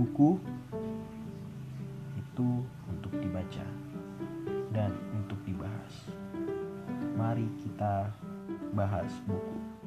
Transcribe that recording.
buku itu untuk dibaca dan untuk dibahas. Mari kita bahas buku.